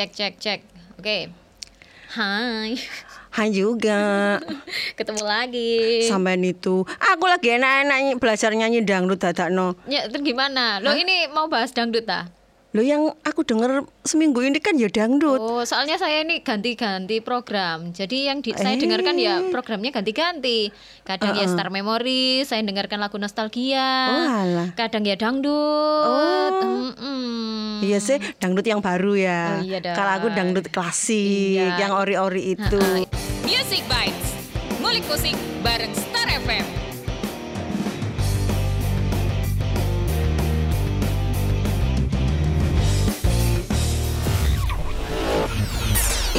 cek cek cek. Oke. Hai. Hai juga. Ketemu lagi. Sampean itu. Aku lagi enak-enak belajar nyanyi dangdut dadakno. Ya, terus gimana? Lo ini mau bahas dangdut ah? Lo yang aku denger seminggu ini kan ya dangdut. Oh, soalnya saya ini ganti-ganti program. Jadi yang di, saya dengarkan ya Eh. programnya ganti-ganti. Kadang ya Star Memory, saya dengarkan lagu nostalgia. Oh, alah. Kadang ya dangdut. Oh. Mm-mm. Iya sih, dangdut yang baru ya. Oh, iya. Kalau aku dangdut klasik, Iya. yang ori-ori itu. Music Bites. Ngulik musik bareng Star FM.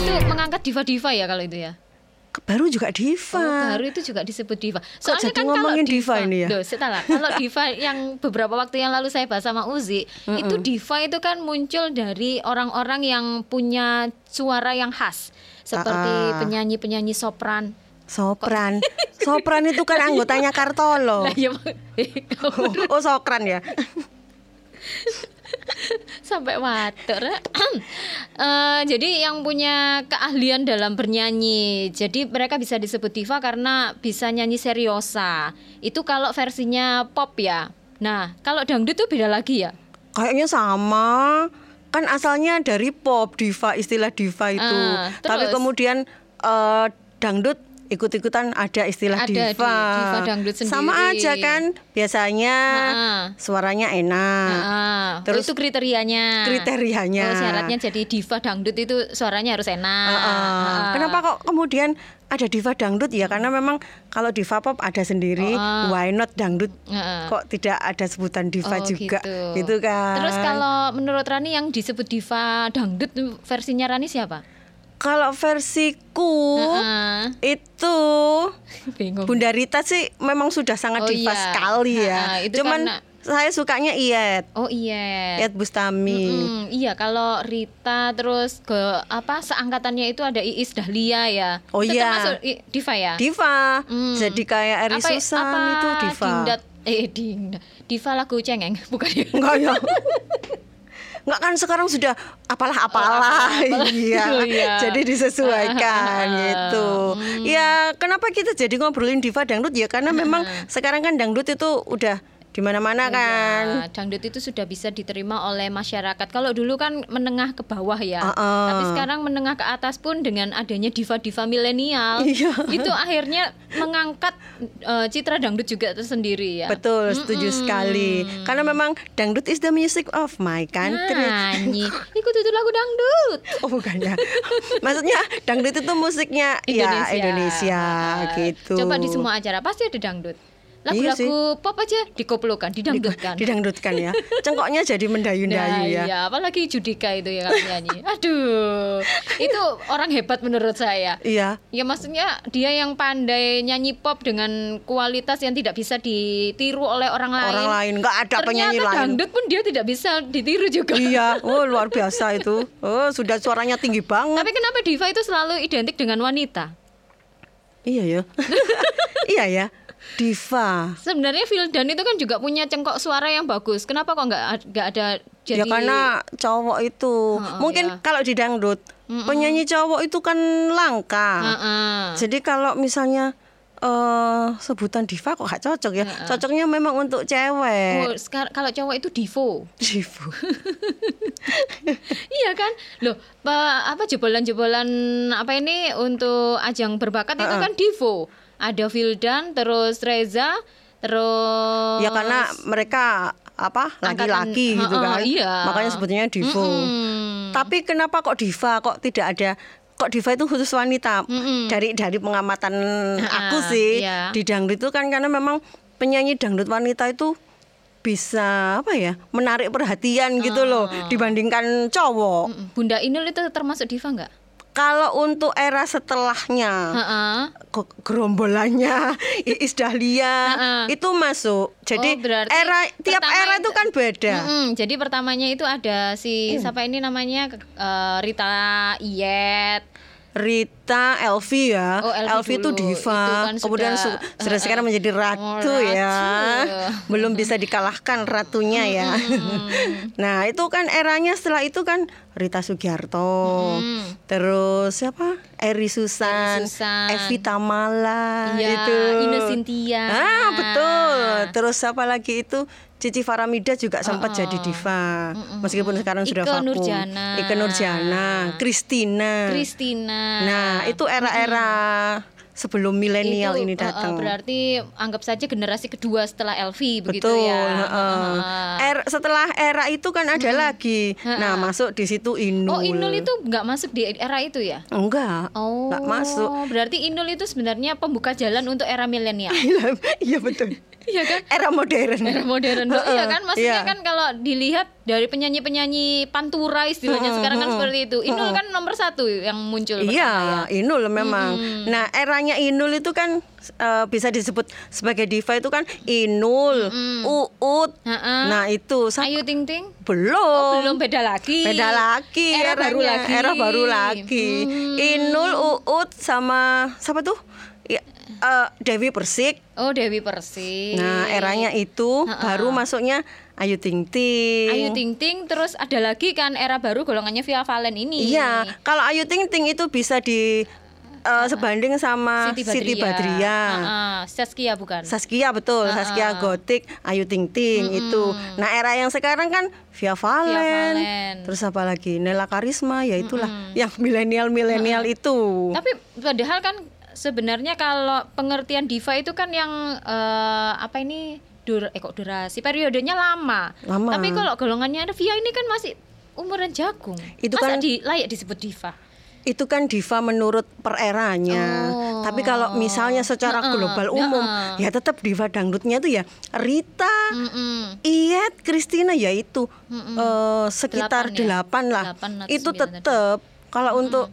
Itu mengangkat diva-diva ya kalau itu ya. Baru juga diva. Oh, baru itu juga disebut diva. jadi kan kalau ngomongin diva ini ya? Loh, setelah kalau diva yang beberapa waktu yang lalu saya bahas sama Uzi, itu diva itu kan muncul dari orang-orang yang punya suara yang khas, seperti Ah. penyanyi-penyanyi sopran. Sopran. Sopran itu kan anggotanya Kartolo. Lah ya Oh, oh, sokran ya. Sampai water. Eh, jadi yang punya keahlian dalam bernyanyi. Jadi mereka bisa disebut diva karena bisa nyanyi seriosa. Itu kalau versinya pop ya. Nah, kalau dangdut tuh beda lagi ya. Kayaknya sama. Kan asalnya dari pop diva istilah diva itu. Tapi terus? kemudian eh, dangdut ikut-ikutan ada istilah Ada di diva. diva dangdut Sama aja kan. Biasanya Ah. suaranya enak. Ah, Terus itu kriterianya. kriterianya. Oh, syaratnya jadi diva dangdut itu suaranya harus enak. Ah. Ah. Kenapa kok kemudian ada diva dangdut ya? Karena memang kalau diva pop ada sendiri, Ah. why not dangdut? Kok tidak ada sebutan diva Oh, juga? gitu. Gitu kan. Terus kalau menurut Rani yang disebut diva dangdut versinya Rani siapa? Kalau versiku Ah, itu bingung. Bunda Rita sih memang sudah sangat Oh, diva iya. sekali ya. Ah, itu Cuman karena- saya sukanya Iyet, Oh iya. Iyet Bustami. Mm-mm, iya kalau Rita terus ke apa seangkatannya itu ada Iis Dahlia ya. Oh, Itu iya. termasuk i- diva ya. Diva. Hmm. Jadi kayak Eri apa, Susan apa itu diva. Dingdat, eh dingdat. Diva lagu cengeng bukan ya? Enggak ya. Enggak kan sekarang sudah apalah-apalah Oh, apalah. iya. Iya. Jadi disesuaikan gitu. hmm. Ya, kenapa kita jadi ngobrolin diva dangdut ya? Karena memang sekarang kan dangdut itu udah di mana-mana kan. Ya, dangdut itu sudah bisa diterima oleh masyarakat. Kalau dulu kan menengah ke bawah ya. Uh-uh. Tapi sekarang menengah ke atas pun dengan adanya diva-diva milenial, Iya. itu akhirnya mengangkat eh, citra dangdut juga tersendiri ya. Betul, setuju sekali. Karena memang dangdut is the music of my country. Nyanyi, ikut itu lagu dangdut. Oh bukan ya. Maksudnya dangdut itu musiknya ya Indonesia gitu. Coba di semua acara pasti ada dangdut. Iya. Lagu-lagu pop aja dikoplokan, didangdutkan. Didangdutkan ya. Cengkoknya jadi Nah, mendayu-dayu ya. iya, apalagi Judika itu yang kalau nyanyi. Aduh, itu orang hebat menurut saya. Iya. Ya maksudnya dia yang pandai nyanyi pop dengan kualitas yang tidak bisa ditiru oleh orang lain. Orang lain nggak ada Ternyata penyanyi lain. dangdut pun dia tidak bisa ditiru juga. Iya, oh luar biasa itu. Oh, sudah suaranya tinggi banget. Tapi kenapa diva itu selalu identik dengan wanita? Iya ya. iya ya. Diva. Sebenarnya Vildan itu kan juga punya cengkok suara yang bagus. Kenapa kok nggak nggak ada jadi Ya karena cowok itu. Heeh, Mungkin iya. kalau di dangdut, penyanyi cowok itu kan langka. Heeh. Jadi kalau misalnya eh sebutan diva kok gak cocok ya. Cocoknya memang untuk Oh, cewek. sekar- kalau cowok itu divo. Diva. iya kan? Loh, pa- apa jebolan-jebolan apa ini untuk ajang berbakat itu kan divo. Ada Vildan, terus Reza, terus Ya karena mereka apa laki-laki gitu kan. iya. Makanya sebutnya divo. Mm-mm. Tapi kenapa kok diva kok tidak ada kok diva itu khusus wanita? Dari dari pengamatan aku sih iya. di dangdut itu kan karena memang penyanyi dangdut wanita itu bisa apa ya menarik perhatian gitu loh dibandingkan cowok. Bunda Inul itu termasuk diva nggak? Kalau untuk era setelahnya ke- gerombolannya Iis Dahlia Heeh. itu masuk. Jadi Oh, era tiap pertama era itu- kan beda. Mm-mm, jadi pertamanya itu ada si Hmm. siapa ini namanya eh, Rita Iyet, Rita, Elvi ya. Oh, Elvi Elvi itu diva. Itu kan Kemudian sudah- su- sudah eh, sekarang eh. menjadi ratu, Oh, ya. ratu. Belum bisa dikalahkan ratunya ya. nah, itu kan eranya setelah itu kan Rita Sugiarto. Terus siapa? Eri Susan, Eri Susan. Evi Tamala Iya, itu. Ine Cynthia. Ah, betul. Terus siapa lagi itu? Cici Faramida juga sempat jadi diva. Meskipun sekarang sudah Ike vakum. Nurjana. Ike Nurjana, Christina. Christina. Nah, itu era-era sebelum milenial ini uh, uh, datang. berarti anggap saja generasi kedua setelah Elvi begitu Betul. ya. heeh. Heeh. Er- setelah era itu kan ada lagi. Nah, masuk di situ Inul. Oh, Inul itu nggak masuk di era itu ya? enggak. Oh, Enggak masuk. Berarti Inul itu sebenarnya pembuka jalan untuk era milenial. Iya betul. Iya kan? Era modern. Era modern Heeh, iya kan maksudnya iya. kan kalau dilihat dari penyanyi-penyanyi pantura istilahnya sekarang kan seperti itu Inul kan nomor satu yang muncul pertama ya. Iya, Inul memang. Nah, eranya Inul itu kan eh, bisa disebut sebagai diva itu kan Inul, Uut. Heeh. Nah, itu Ayu Ting Ting belum. Oh, belum beda lagi Beda lagi era baru eranya, lagi Era baru lagi. Inul, Uut sama siapa tuh? Eh, Dewi Persik. Oh Dewi Persik Nah, eranya itu baru masuknya Ayu Ting Ting. Ayu Ting Ting terus ada lagi kan era baru golongannya Via Valen ini Iya, kalau Ayu Ting Ting itu bisa di eh, sebanding sama Siti Siti Badriah, Badriah. Heeh, Saskia bukan Saskia betul, Saskia Gotik, Ayu Ting Ting itu. Nah, era yang sekarang kan Via Valen. Valen. Terus apa lagi? Nela Karisma ya itulah yang milenial-milenial itu. Tapi padahal kan sebenarnya kalau pengertian diva itu kan yang eh, apa ini dur eh kok durasi periodenya lama. Lama. Tapi kalau golongannya Via ini kan masih umuran jagung. Itu Masa kan- di, layak disebut diva. Itu kan diva menurut pereranya. Oh. Tapi kalau misalnya secara Heeh, global umum, heeh. ya tetap diva dangdutnya tuh ya Rita, Mm-mm. Iyet, Christina ya itu eh, sekitar Delapan ya? delapan lah. Delapan atau itu sembilan tadi. tetap kalau untuk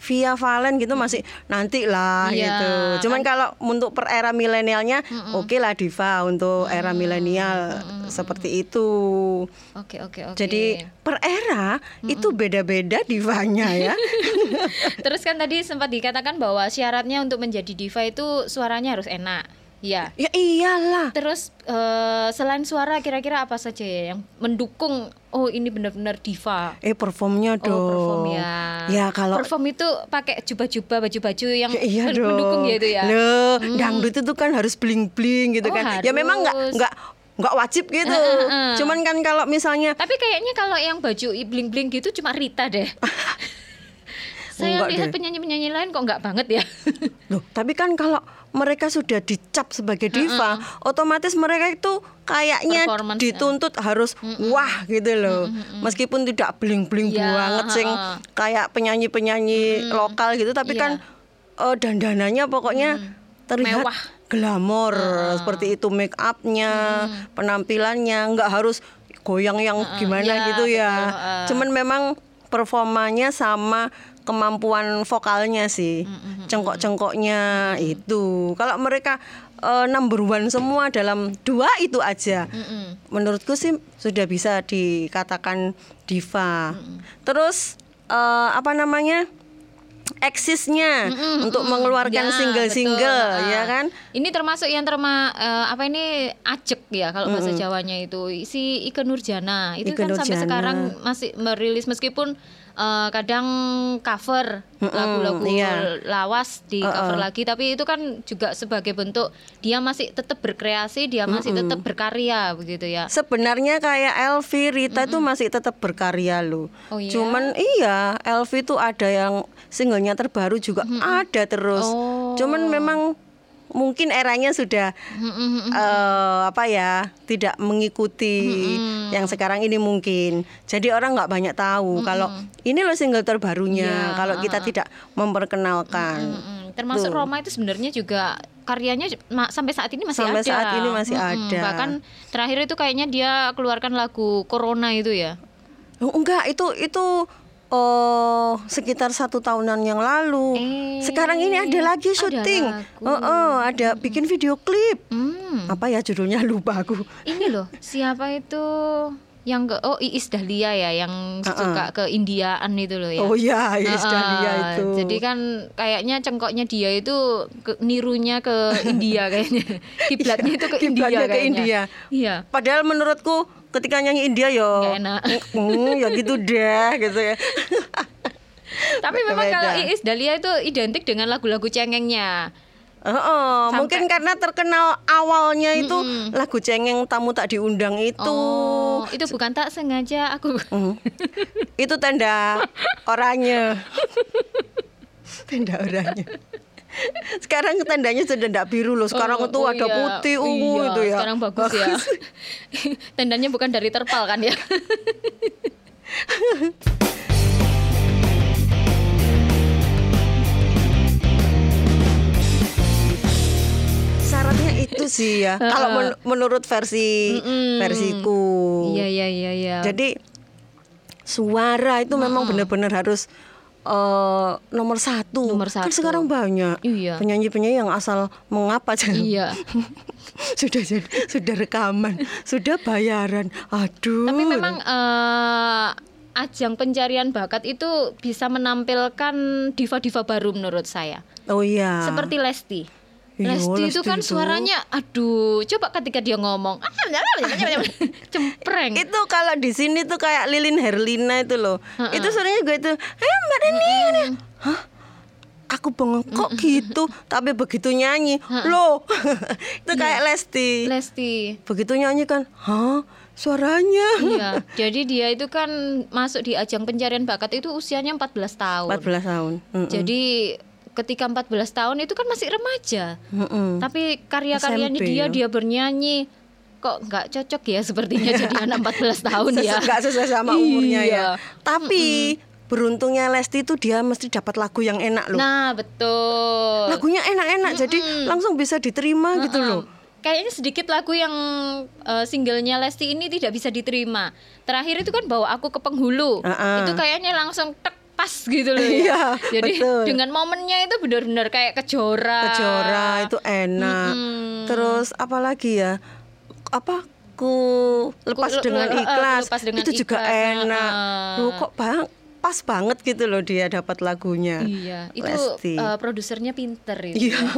Via Valen gitu masih nanti lah Iya, gitu. Cuman kalau untuk per era milenialnya oke lah diva untuk era milenial seperti itu. Oke oke oke. Jadi per era itu beda-beda divanya ya. terus kan tadi sempat dikatakan bahwa syaratnya untuk menjadi diva itu suaranya harus enak. Ya. ya iyalah. Terus eh, selain suara kira-kira apa saja ya yang mendukung oh ini benar-benar diva. Eh performnya dong. Oh, perform ya. Ya kalau perform itu pakai jubah-jubah baju-baju yang Ya, iya dong. mendukung gitu ya. Loh, dangdut itu kan harus bling-bling gitu Oh, kan. Ya memang nggak harus. nggak nggak wajib gitu. Eh, eh, eh. Cuman kan kalau misalnya Tapi kayaknya kalau yang baju bling-bling gitu cuma Rita deh. Saya Enggak lihat penyanyi-penyanyi lain kok nggak banget ya. loh, tapi kan kalau mereka sudah dicap sebagai diva, otomatis mereka itu kayaknya dituntut harus wah gitu loh. Meskipun tidak bling-bling Iya, banget sing kayak penyanyi-penyanyi lokal gitu, tapi Iya. kan eh, dandanannya pokoknya terlihat Mewah. glamor seperti itu make upnya, penampilannya nggak harus goyang yang gimana iya, gitu ya. betul, heeh. Cuman memang performanya sama kemampuan vokalnya sih, cengkok-cengkoknya itu. Kalau mereka eh, number one semua dalam dua itu aja, menurutku sih sudah bisa dikatakan diva. Terus eh, apa namanya? eksisnya untuk mengeluarkan Ya, single-single betul. ya Ah. kan Ini termasuk yang terma eh, apa ini acek ya kalau bahasa Jawanya itu si Ike Nurjana itu Ike kan sampai Nurjana. sekarang masih merilis meskipun eh, kadang cover lagu-lagu iya. lawas di cover lagi tapi itu kan juga sebagai bentuk dia masih tetap berkreasi dia masih tetap berkarya begitu ya. Sebenarnya kayak Elvi, Rita itu masih tetap berkarya loh. Oh iya? Cuman iya, Elvi itu ada yang singlenya terbaru juga ada terus. Oh. Cuman memang mungkin eranya sudah eh, apa ya, tidak mengikuti yang sekarang ini mungkin. Jadi orang nggak banyak tahu kalau ini loh single terbarunya. Iya, Kalau kita tidak memperkenalkan. Termasuk Tuh. Roma itu sebenarnya juga karyanya ma- sampai saat ini masih Sampai ada. saat ini masih Mm-mm. ada. Bahkan terakhir itu kayaknya dia keluarkan lagu Corona itu ya. Oh, enggak, itu itu oh sekitar satu tahunan yang lalu. Eh, Sekarang ini ada lagi syuting. Oh, oh, ada bikin video klip. Hmm. Apa ya judulnya lupa aku. Ini loh, siapa itu? yang ke oh Iis Dahlia ya yang suka ke Indiaan itu loh ya. Oh iya, Iis Heeh. Dahlia itu. Jadi kan kayaknya cengkoknya dia itu ke, nirunya ke India kayaknya. Kiblatnya itu ke India Kiblatnya ke kayaknya. India. Iya. Padahal menurutku ketika nyanyi India yo Nggak enak. "Hmm, ya gitu deh gitu ya. Tapi memang kalau Iis Dahlia itu identik dengan lagu-lagu cengengnya. Heeh, Sampai- mungkin karena terkenal awalnya itu lagu cengeng tamu tak diundang itu. Oh, itu bukan tak sengaja aku. Hmm. itu tenda oranye. tenda oranye. Sekarang tendanya sudah tidak biru loh. Sekarang Oh, itu oh ada iya. putih ungu Iya, itu ya. Sekarang bagus, ya. Tendanya bukan dari terpal kan ya. Syaratnya itu sih ya. Kalau men- menurut versi Mm-mm. versiku. Iya iya iya iya. Jadi suara itu memang benar-benar harus eh, nomor satu. Nomor Kan satu. sekarang banyak Iya. penyanyi-penyanyi yang asal mengapa aja. Iya. sudah sudah rekaman, sudah bayaran. Aduh. Tapi memang eh, ajang pencarian bakat itu bisa menampilkan diva-diva baru menurut saya. Oh iya. Seperti Lesti. Iya, Lesti, itu kan itu. suaranya aduh, coba ketika dia ngomong cempreng. itu kalau di sini tuh kayak Lilin Herlina itu loh. Itu suaranya gue itu, "Eh, Mbak Reni." Hah? Aku bengong kok gitu, tapi begitu nyanyi, loh, itu kayak Lesti. Lesti. Begitu nyanyi kan, hah, suaranya. Iya, jadi dia itu kan masuk di ajang pencarian bakat itu usianya 14 tahun. 14 tahun. Mm-mm. Jadi ketika 14 tahun itu kan masih remaja. Mm-mm. Tapi karya-karyanya dia ya. dia bernyanyi kok nggak cocok ya sepertinya jadi anak 14 tahun ya. Nggak sesuai sama umurnya Iya. ya. Tapi beruntungnya Lesti itu dia mesti dapat lagu yang enak loh. Nah, betul. Lagunya enak-enak, jadi langsung bisa diterima gitu loh. Kayaknya sedikit lagu yang eh, singlenya Lesti ini tidak bisa diterima. Terakhir itu kan bawa aku ke penghulu. Heeh. Itu kayaknya langsung tek pas gitu loh Iya, ya. Jadi betul. dengan momennya itu benar-benar kayak kejora. Kejora itu enak. Mm-mm. Terus apa lagi ya? Apa ku lepas Ku- dengan le- le- ikhlas lepas dengan itu juga ikhlas, enak. heeh. Loh kok bang pas banget gitu loh dia dapat lagunya. Iya, itu Lesti. eh, produsernya pinter itu. Iya.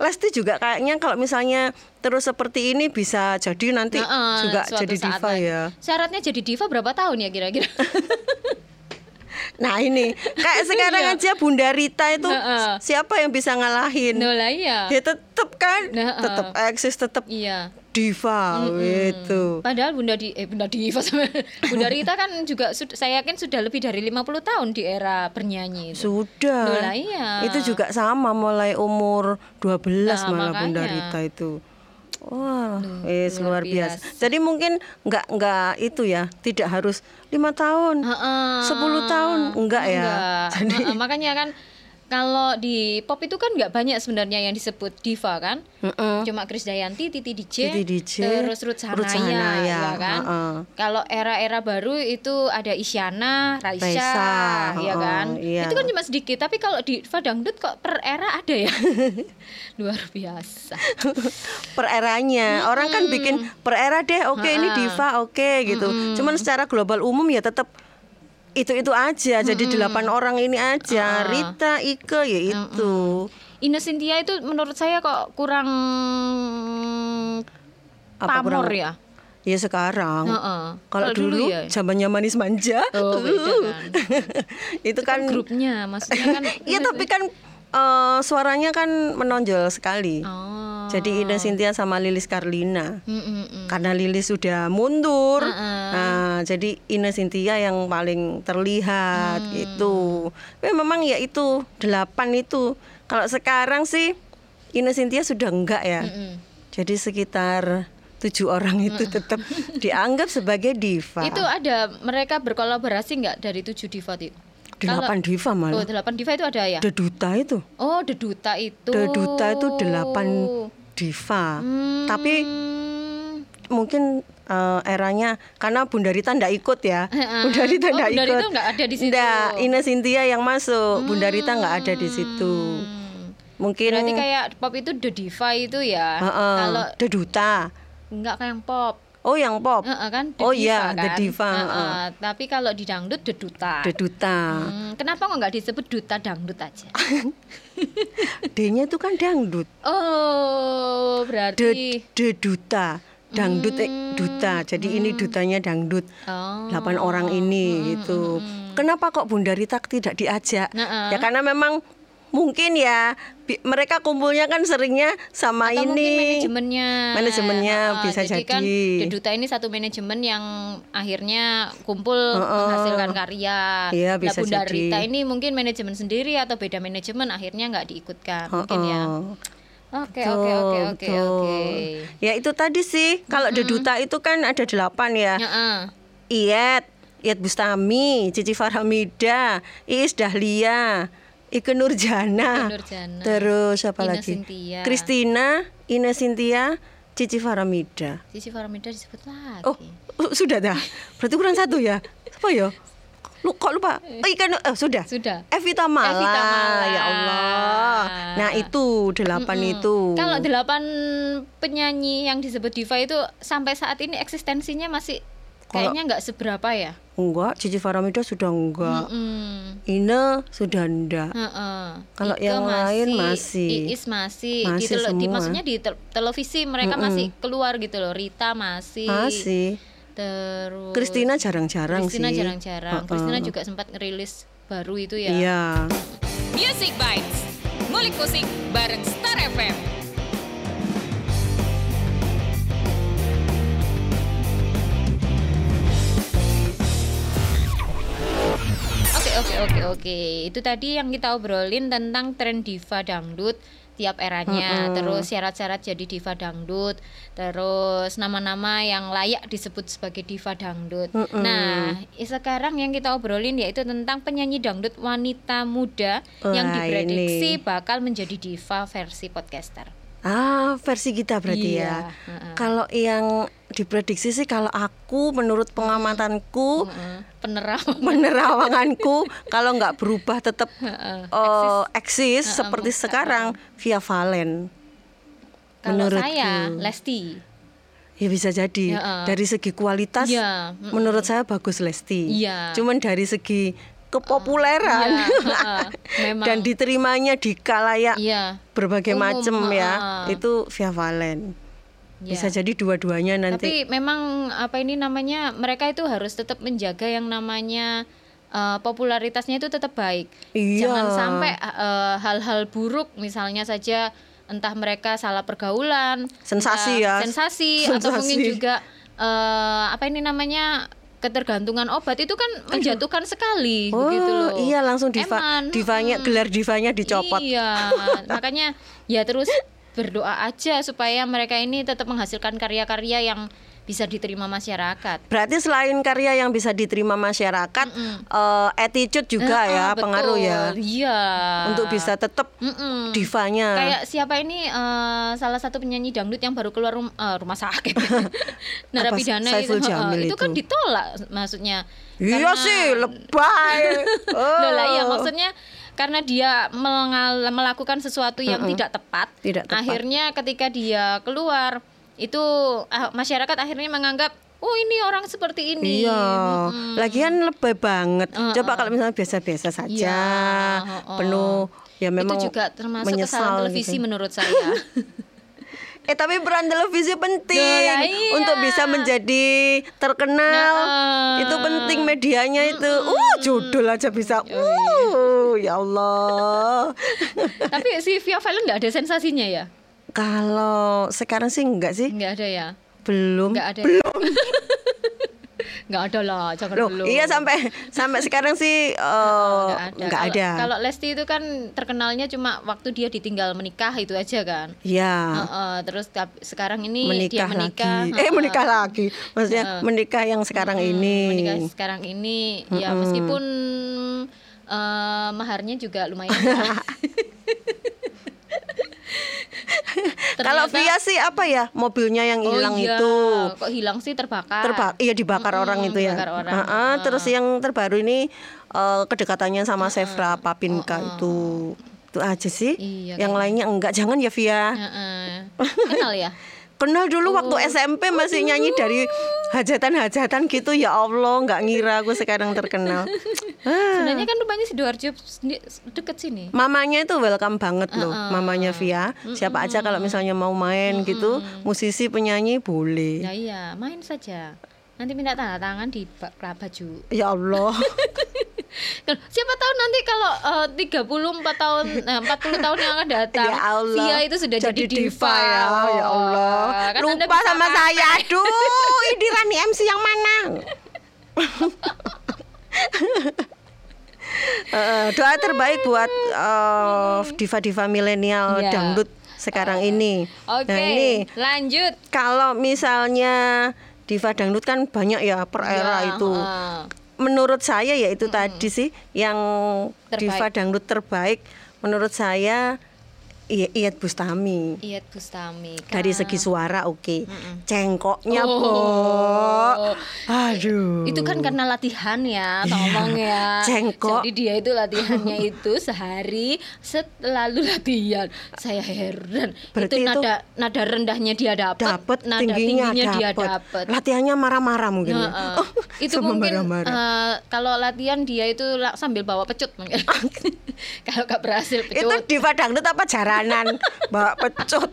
Lesti juga kayaknya kalau misalnya terus seperti ini bisa jadi nanti Heeh, juga suatu jadi diva lagi. ya. Syaratnya jadi diva berapa tahun ya kira-kira? Nah ini kayak sekarang Iya. aja Bunda Rita itu Heeh. siapa yang bisa ngalahin? Nah lah iya. Ya tetap kan, Nah, tetap eksis, tetap Iya. diva gitu. Padahal Bunda di eh Bunda Diva sama Bunda Rita kan juga saya yakin sudah lebih dari 50 tahun di era bernyanyi itu. Sudah. Loh lah, iya. Itu juga sama mulai umur 12 Nah, malah Bunda makanya. Rita itu. Wah, wis luar luar biasa. biasa. Jadi mungkin nggak nggak itu ya, tidak harus lima tahun, Heeh. 10 tahun, enggak ya. Enggak. Jadi Heeh, makanya kan kalau di pop itu kan nggak banyak sebenarnya yang disebut diva kan. Mm-mm. Cuma Krisdayanti, Titi DJ, Titi DJ, terus Ruth Ruth Sahanaya, Sahanaya, ya kan. heeh. Kalau era-era baru itu ada Isyana, Raisa, Raisa, ya kan. iya. Itu kan cuma sedikit, tapi kalau di diva dangdut kok per era ada ya. Luar biasa. per eranya. Orang kan bikin per era deh, oke ini diva, oke gitu. Cuman secara global umum ya tetap itu-itu aja. Jadi delapan orang ini aja. Rita, Ike ya itu. Ine Cynthia itu menurut saya kok kurang Apa pamor kurang- ya. Ya sekarang. Heeh. Kalau dulu, ya. zamannya manis manja. Oh, beda kan. itu kan kan grupnya maksudnya kan Iya tapi kan eh, suaranya kan menonjol sekali. oh Jadi Ida Cynthia sama Lilis Karlina. Mm, mm, mm. Karena Lilis sudah mundur. Heeh. Nah, jadi Ina Cynthia yang paling terlihat Hmm. gitu. Tapi memang ya itu delapan itu. Kalau sekarang sih Ina Cynthia sudah enggak ya. Mm-mm. Jadi sekitar tujuh orang itu tetap dianggap sebagai diva. itu ada mereka berkolaborasi nggak dari tujuh diva itu delapan diva oh malah. delapan diva itu ada ya The Duta itu. oh The Duta itu The Duta itu delapan diva. Hmm. Tapi mungkin eh, eranya karena Bunda Rita ndak ikut ya. Bunda Rita Oh, ndak Bunda ikut. Rita nggak ada di situ. Ndak, Ina Cynthia yang masuk. Bunda Rita nggak ada di situ. Hmm. Mungkin berarti kayak pop itu The Diva itu ya Heeh, kalau The Duta. nggak kayak pop Oh, yang pop. Heeh, kan The oh iya, kan? The Diva. Heeh, heeh. tapi kalau di dangdut The Duta The Duta. Hmm, kenapa kok nggak disebut duta dangdut aja D-nya itu kan dangdut. oh The, berarti the Duta. Dangdut eh, duta. Jadi ini dutanya dangdut. oh delapan orang ini gitu. Kenapa kok Bunda Rita tidak diajak? Nah, Ya karena memang mungkin ya bi- mereka kumpulnya kan seringnya sama atau ini. manajemennya Manajemennya Heeh, bisa jadi kan jadi. The Duta ini satu manajemen yang akhirnya kumpul menghasilkan karya Iya, Lah, bisa Bunda jadi. Rita ini mungkin manajemen sendiri atau beda manajemen akhirnya nggak diikutkan mungkin ya oke oke oke oke oke Ya itu tadi sih. Kalau The Duta itu kan ada delapan ya. Heeh. Iyet, Iyet Bustami, Cici Farhamida, Iis Dahlia, Ike Nurjana, Ike Nurjana, terus apa lagi? Kristina, Ine Cynthia, Cici Farhamida. Cici Faramida disebut lagi Oh, sudah dah. Berarti kurang satu ya. Apa ya? Lu kok lupa? Oh, ikan oh, sudah. Sudah. Evita Mala. Evita Mala. Ya Allah. Nah, itu delapan itu. Kalau delapan penyanyi yang disebut diva itu sampai saat ini eksistensinya masih kayaknya nggak seberapa ya. enggak, Cici Faramida sudah enggak. Mm. Ine sudah enggak. Heeh. Kalau Ike yang lain masih. Iis masih, di, Masih di semua. maksudnya di tel- televisi mereka masih keluar gitu loh. Rita masih. Masih. Terus Kristina jarang-jarang sih. Kristina jarang-jarang. Kristina juga sempat ngerilis baru itu ya. Iya. Music Bites. Ngulik musik bareng Star FM. Oke oke oke. Itu tadi yang kita obrolin tentang tren diva dangdut tiap eranya, terus syarat-syarat jadi diva dangdut, terus nama-nama yang layak disebut sebagai diva dangdut. Nah, i- sekarang yang kita obrolin yaitu tentang penyanyi dangdut wanita muda yang Wah, diprediksi ini. bakal menjadi diva versi podcaster. Ah, versi kita berarti Iya, ya. heeh. Kalau yang diprediksi sih kalau aku menurut pengamatanku Heeh, Penerawang. penerawanganku kalau nggak berubah tetap Heeh, eh, eksis seperti sekarang via Valen. Kalau menurutku. saya Lesti. Ya bisa jadi Heeh. dari segi kualitas Iya, mm-mm. menurut saya bagus Lesti. Iya. Cuman dari segi kepopuleran Iya, memang. dan diterimanya di kalayak Iya. berbagai Umum, macam ya itu via Valen. Iya. Bisa jadi dua-duanya nanti. Tapi memang apa ini namanya mereka itu harus tetap menjaga yang namanya eh, popularitasnya itu tetap baik. Iya. Jangan sampai eh, hal-hal buruk misalnya saja entah mereka salah pergaulan, Sensasi entah ya. sensasi, atau mungkin Sensasi. juga eh, apa ini namanya ketergantungan obat itu kan menjatuhkan sekali Oh, begitu loh. iya langsung diva, Eman, divanya mm-mm. gelar divanya dicopot. Iya, makanya ya terus berdoa aja supaya mereka ini tetap menghasilkan karya-karya yang bisa diterima masyarakat. Berarti selain karya yang bisa diterima masyarakat, eh, attitude juga Eh, ya eh, pengaruh betul. ya Iya. untuk bisa tetap Mm-mm. divanya. Kayak siapa ini eh, salah satu penyanyi dangdut yang baru keluar rum- eh, rumah sakit. Narapidana itu, heeh, Jamil itu kan itu. ditolak maksudnya. Iya Karena- sih, lebay. Loh lah iya Oh. maksudnya karena dia melakukan sesuatu yang tidak tepat, Tidak tepat. akhirnya ketika dia keluar itu ah, masyarakat akhirnya menganggap oh ini orang seperti ini. Iya, Mm-mm. lagian lebay banget. Heeh. Coba kalau misalnya biasa-biasa saja, Iya, heeh. penuh ya memang itu juga termasuk menyesal kesalahan televisi gitu. menurut saya. Eh tapi peran televisi penting lah iya. untuk bisa menjadi terkenal. Nah, itu penting medianya itu. Uh, judul aja bisa. Uh, ya Allah. Tapi si Via Valen nggak ada sensasinya ya? Kalau sekarang sih enggak sih, Nggak ada ya? belum. Nggak ada. Belum. nggak ada lah, jangan Loh, belum. iya sampai sampai sekarang sih eh, enggak Kalau- ada. Kalau Lesti itu kan terkenalnya cuma waktu dia ditinggal menikah itu aja kan. Iya. Heeh, terus tap- sekarang ini dia menikah, menikah. lagi. Eh heeh. menikah lagi. Maksudnya menikah yang sekarang Hmm, ini. Menikah sekarang ini ya meskipun eh, maharnya juga lumayan. Kalau Via sih apa ya? Mobilnya yang Oh hilang iya, itu. Kok hilang sih terbakar. Terbak iya dibakar Mm-mm, orang itu ya. orang. Heeh, Heeh. terus yang terbaru ini eh, kedekatannya sama Sefra Papinka itu. Itu aja sih. Iya, yang lainnya enggak. Jangan ya Via. Heeh. Kenal ya? Kenal dulu waktu SMP masih nyanyi dari hajatan-hajatan gitu ya Allah nggak ngira aku sekarang terkenal. Ah. Sebenarnya kan rumahnya sidoarjo deket sini. Mamanya itu welcome banget loh, mamanya Via. Siapa aja kalau misalnya mau main gitu, musisi penyanyi boleh. Ya iya, main saja. Nanti minta tanda tangan di ba- ba- baju. Ya Allah. Kalau- Siapa tahu nanti kalau eh, 34 tahun eh, 40 tahun yang akan datang ya Allah. Via itu sudah jadi, diva, ya. Ya Allah. Kan Lupa sama pakai. saya. Aduh, ini Rani MC yang mana? Eh, doa terbaik buat eh, diva-diva milenial Iya. dangdut sekarang ini. Oke, Nah, ini lanjut. kalau misalnya diva dangdut kan banyak ya per era Ya, itu. eh. Menurut saya ya itu tadi sih yang Terbaik. diva dangdut terbaik menurut saya I- Iyeth Bustami. Iyeth Bustami. Dari Kak. segi suara oke. Cengkoknya, Oh. Aduh. Itu kan karena latihan ya, tolong ya. Iya. Cengkok. Jadi dia itu latihannya itu sehari selalu latihan. Saya heran. Berarti itu itu nada nada rendahnya dia dapat, dapat nada tingginya, dia dapat. Latihannya marah-marah mungkin. ya. Oh, itu mungkin marah-marah. eh, kalau latihan dia itu sambil bawa pecut mungkin. kalau gak berhasil itu pecut. diva dangdut apa jaranan bawa pecut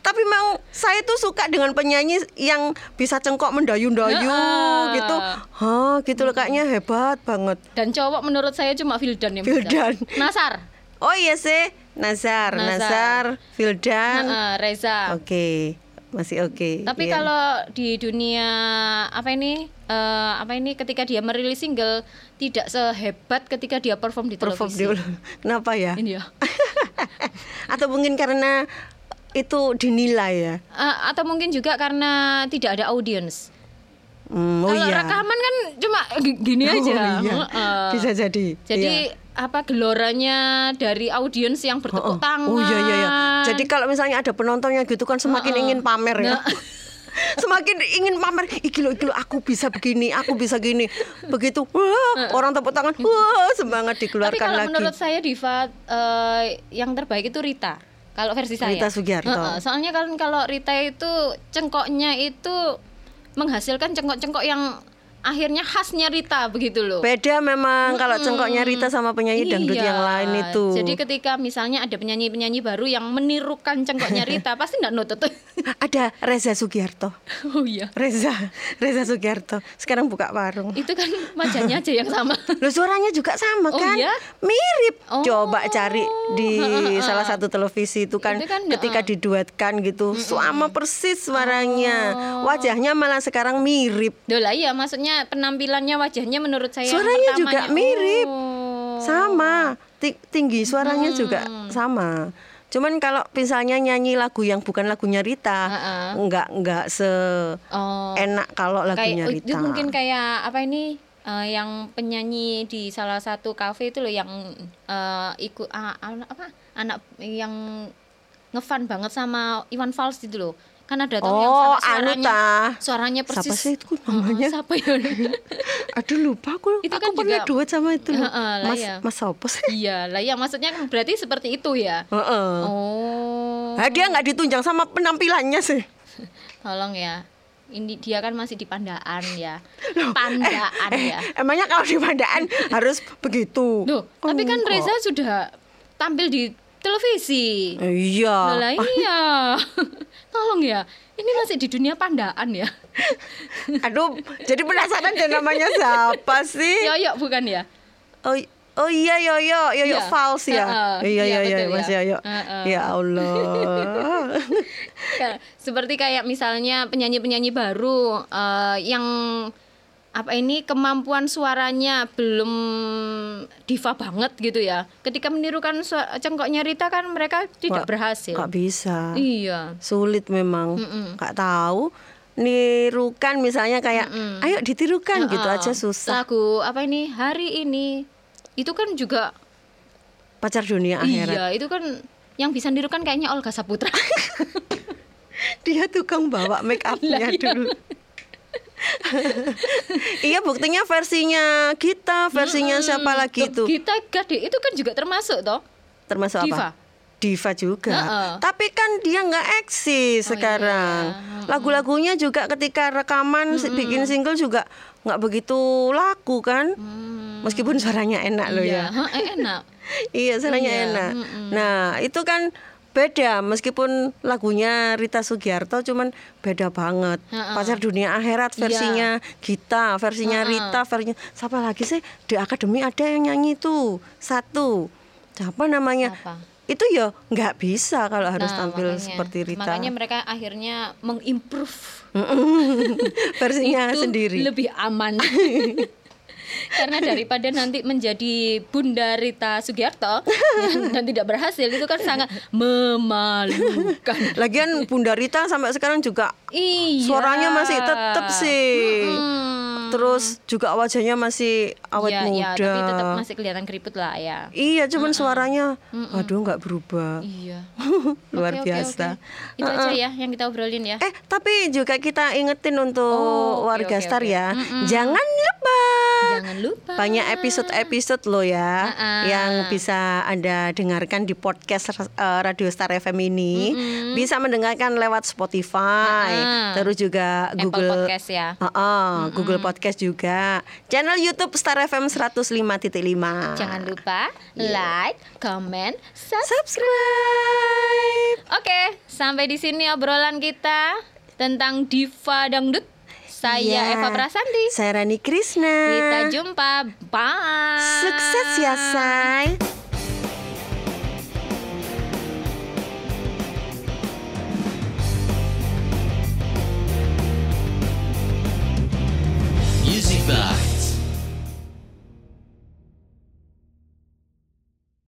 tapi memang saya tuh suka dengan penyanyi yang bisa cengkok mendayu-dayu Heeh. gitu Hah, gitu loh kayaknya hebat banget Dan cowok menurut saya cuma Vildan yang Vildan. bisa. Nasar. oh iya sih Nazar Nazar. Nazar Vildan Heeh, Reza. oke masih oke Tapi Iya. kalau di dunia apa ini eh, apa ini ketika dia merilis single tidak sehebat ketika dia perform di perform televisi. dulu kenapa ya Ini ya. atau mungkin karena itu dinilai ya Eh, atau mungkin juga karena tidak ada audience. Hmm, oh kalau iya rekaman kan cuma gini Oh aja. iya. Heeh. bisa jadi Jadi Iya. apa geloranya dari audiens yang bertepuk Oh, tangan. Oh iya iya iya. Jadi kalau misalnya ada penontonnya gitu kan semakin ingin pamer ya. Nah. semakin ingin pamer iki lo iki lo aku bisa begini, aku bisa gini. Begitu wah, orang tepuk tangan, wah semangat Tapi dikeluarkan kalau lagi. menurut saya diva eh, yang terbaik itu Rita. Kalau versi saya. Rita Sugiarto. Heeh, soalnya kan kalau Rita itu cengkoknya itu menghasilkan cengkok-cengkok yang akhirnya khasnya Rita begitu loh. Beda memang kalau cengkoknya Rita sama penyanyi dangdut Iya. yang lain itu. Jadi ketika misalnya ada penyanyi-penyanyi baru yang menirukan cengkoknya Rita pasti nggak nutut. Ada Reza Sugiarto. oh iya. Reza, Reza Sugiarto. Sekarang buka warung. Itu kan wajahnya aja yang sama. Loh suaranya juga sama Oh, kan? iya? Mirip. Oh. Coba cari di salah satu televisi itu kan, Itu kan, ketika diduetkan gitu sama persis suaranya. Oh. Wajahnya malah sekarang mirip. Lah iya maksudnya penampilannya wajahnya menurut saya Suaranya juga mirip. Oh. Sama. Ti- Tinggi suaranya juga sama. Cuman kalau misalnya nyanyi lagu yang bukan lagunya Rita, Heeh. nggak nggak se Oh. enak kalau lagunya kayak Rita. itu mungkin kayak apa ini eh, yang penyanyi di salah satu kafe itu loh yang eh, ikut anak apa anak yang ngefan banget sama Iwan Fals itu loh kan ada tuh yang Oh, sampai suaranya anu tah. suaranya persis Siapa sih itu Heeh, namanya? siapa ya Aduh lupa aku. Itu aku kan pernah juga- duet sama itu loh. Heeh, lah Mas ya. Mas siapa sih? iya lah ya maksudnya kan berarti seperti itu ya Heeh. oh Nah, dia nggak ditunjang sama penampilannya sih. tolong ya ini dia kan masih di pandaan ya pandaan eh, ya Emangnya kalau di Pandaan harus begitu? Loh, tapi kan Enggak. Reza sudah tampil di televisi. Iya. Lah iya. Tolong ya. Ini masih di dunia pandaan ya. Aduh, jadi penasaran deh namanya siapa sih? Yoyo bukan ya? Oh, oh iya Yoyo, Yoyo Iya. Fals ya. Heeh, iya iya, iya iya betul Mas ya. Yoyo. Heeh. Ya Allah. Ya, Seperti kayak misalnya penyanyi-penyanyi baru eh, yang apa ini kemampuan suaranya belum diva banget gitu ya. Ketika menirukan cengkoknya Rita kan mereka tidak Nggak- berhasil. Nggak bisa. Iya. Sulit memang. Nggak tahu. Nirukan misalnya kayak, ayo ditirukan gitu Heeh. aja susah. Lagu apa ini hari ini itu kan juga Pacar dunia akhirat. iya itu kan yang bisa nirukan kayaknya Olga Saputra. Dia tukang bawa make upnya iya. dulu. iya buktinya versinya kita, versinya siapa lagi itu? Gita Gade itu kan juga termasuk toh Termasuk diva. apa? diva juga. Heeh. Tapi kan dia nggak eksis Oh, sekarang. iya. Lagu-lagunya juga ketika rekaman si- bikin single juga nggak begitu laku kan. Hmm. Meskipun suaranya enak loh Iya, ya. enak. Iya, suaranya Iya, enak. mm-mm. Nah, itu kan beda meskipun lagunya Rita Sugiarto cuman beda banget. Ha-ha. Pacar Dunia Akhirat Iya. versinya Gita, versinya Ha-ha. Rita, versinya siapa lagi sih? Di Akademi ada yang nyanyi itu. Satu. Siapa namanya? Apa? Itu ya nggak bisa kalau harus Nah, tampil makanya- seperti Rita. Makanya mereka akhirnya mengimprove versinya itu sendiri. lebih aman. Karena daripada nanti menjadi Bunda Rita Sugiarto ya, dan tidak berhasil itu kan sangat memalukan. Lagian Bunda Rita sampai sekarang juga Iya. suaranya masih tetep sih. Mm-mm. Terus juga wajahnya masih awet Iya, muda. iya, tapi tetap masih kelihatan keriput lah ya. Iya, cuman suaranya aduh nggak berubah. Iya. Luar oke, biasa. oke. Itu aja ya yang kita obrolin ya. Eh, tapi juga kita ingetin untuk Oh, warga oke, Star oke. ya. Mm-mm. Jangan lupa. Jangan lupa. Banyak episode-episode loh ya Ah-ah. yang bisa Anda dengarkan di podcast eh, Radio Star FM ini. Bisa mendengarkan lewat Spotify, Ah-ah. terus juga Apple Google Podcast ya. Ah-ah, Google Podcast juga. Channel YouTube Star FM 105.5. Jangan lupa like, comment, subscribe. subscribe. Oke, sampai di sini obrolan kita tentang diva dangdut. Saya Iya. Eva Prasanti. Saya Rani Krishna. Kita jumpa. Bye. Sukses ya, say.